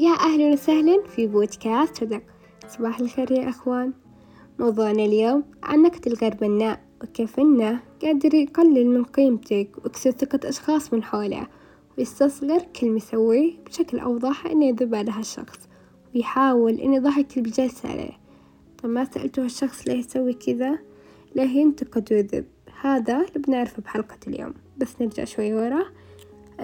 يا أهلا وسهلا في بودكاست صدق. صباح الخير يا أخوان. موضوعنا اليوم عن نكت الغير بناء وكيف إنه قادر يقلل من قيمتك ويكسر ثقة أشخاص من حوله ويستصغر كل مسويه بشكل أوضح إنه يذب على هالشخص ويحاول إنه يضحك اللي بجلس عليه. طب ما سألتوا هالشخص ليه يسوي كذا؟ ليه ينتقد ويذب؟ هذا اللي بنعرفه بحلقة اليوم. بس نرجع شوي ورا.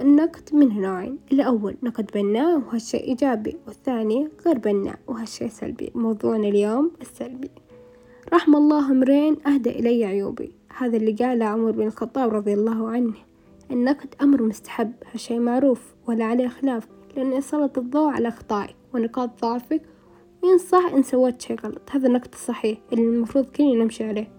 النقد منه نوعين الأول نقد بناء وهالشي إيجابي. والثاني غير بناء وهالشي سلبي. موضوعنا اليوم السلبي. رحم الله أمرين أهدى إلي عيوبي. هذا اللي قاله عمر بن الخطاب رضي الله عنه. النقد أمر مستحب هالشي معروف ولا عليه خلاف لأنه يسلط الضوء على أخطائك ونقاط ضعفك وينصح إن سويت شي غلط. هذا النقد الصحيح اللي المفروض كلنا نمشي عليه.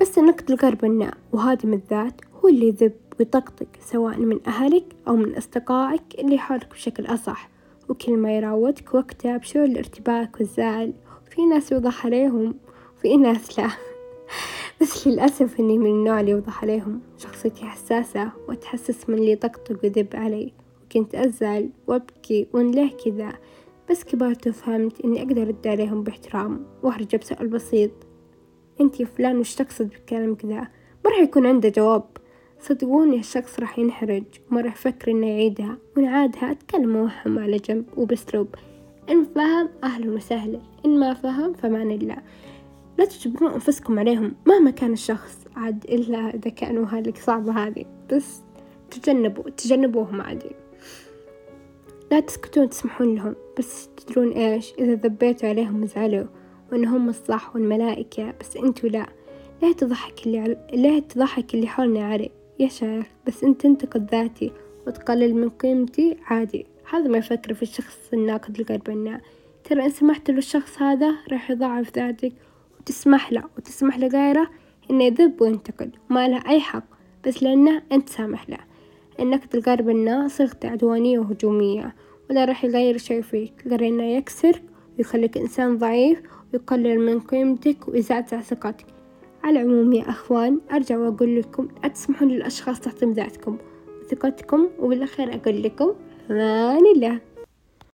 بس النقد الغير بناء وهادم الذات هو اللي يذب ويطقطق سواء من أهلك أو من أصدقائك اللي حولك بشكل أصح. وكل ما يراودك وقتها بشعور الارتباك والزعل. في ناس يوضح عليهم وفي ناس لا. بس للأسف إني من النوع اللي يوضح عليهم. شخصيتي حساسة وأتحسس من اللي يطقطق ويذب علي. وكنت أزعل وأبكي وإن ليه كذا؟ بس كبرت وفهمت إني أقدر أرد عليهم باحترام. وأرجع بسؤال بسيط. أنت يا فلان وش تقصد بكلام كذا ما راح يكون عنده جواب. صدقوني الشخص راح ينحرج وما راح يفكر إنه يعيدها ونعادها أتكلم موهم على جنب وبأسلوب إن فهم أهلا وسهلا إن ما فهم فمان الله لا تجبرون أنفسكم عليهم مهما كان الشخص عاد إلا إذا كانوا هالك صعبة هذه. بس تجنبوا تجنبوهم عادي لا تسكتون تسمحون لهم بس تدرون إيش؟ إذا ذبيتوا عليهم وزعلوا وإن هم الصح والملائكة بس أنتوا لا. ليه تضحك اللي عل... ليه تضحك اللي حولنا علي شيخ بس أنت تنتقد ذاتي وتقلل من قيمتي عادي. هذا ما يفكر في الشخص الناقد الغير بناء ترى إن سمحت للشخص هذا راح يضاعف ذاتك وتسمح له وتسمح لغيره إنه يذب وينتقد. وما له أي حق بس لأنه أنت سامح له. النقد الغير بناء صيغته عدوانية وهجومية ولا راح يغير شي فيك. غير إنه يكسرك ويخليك إنسان ضعيف ويقلل من قيمتك ويزعزع ثقتك على العموم يا أخوان أرجع وأقول لكم لا تسمحون للأشخاص تحطيم ذاتكم. وثقتكم وبالأخير أقول لكم أمان الله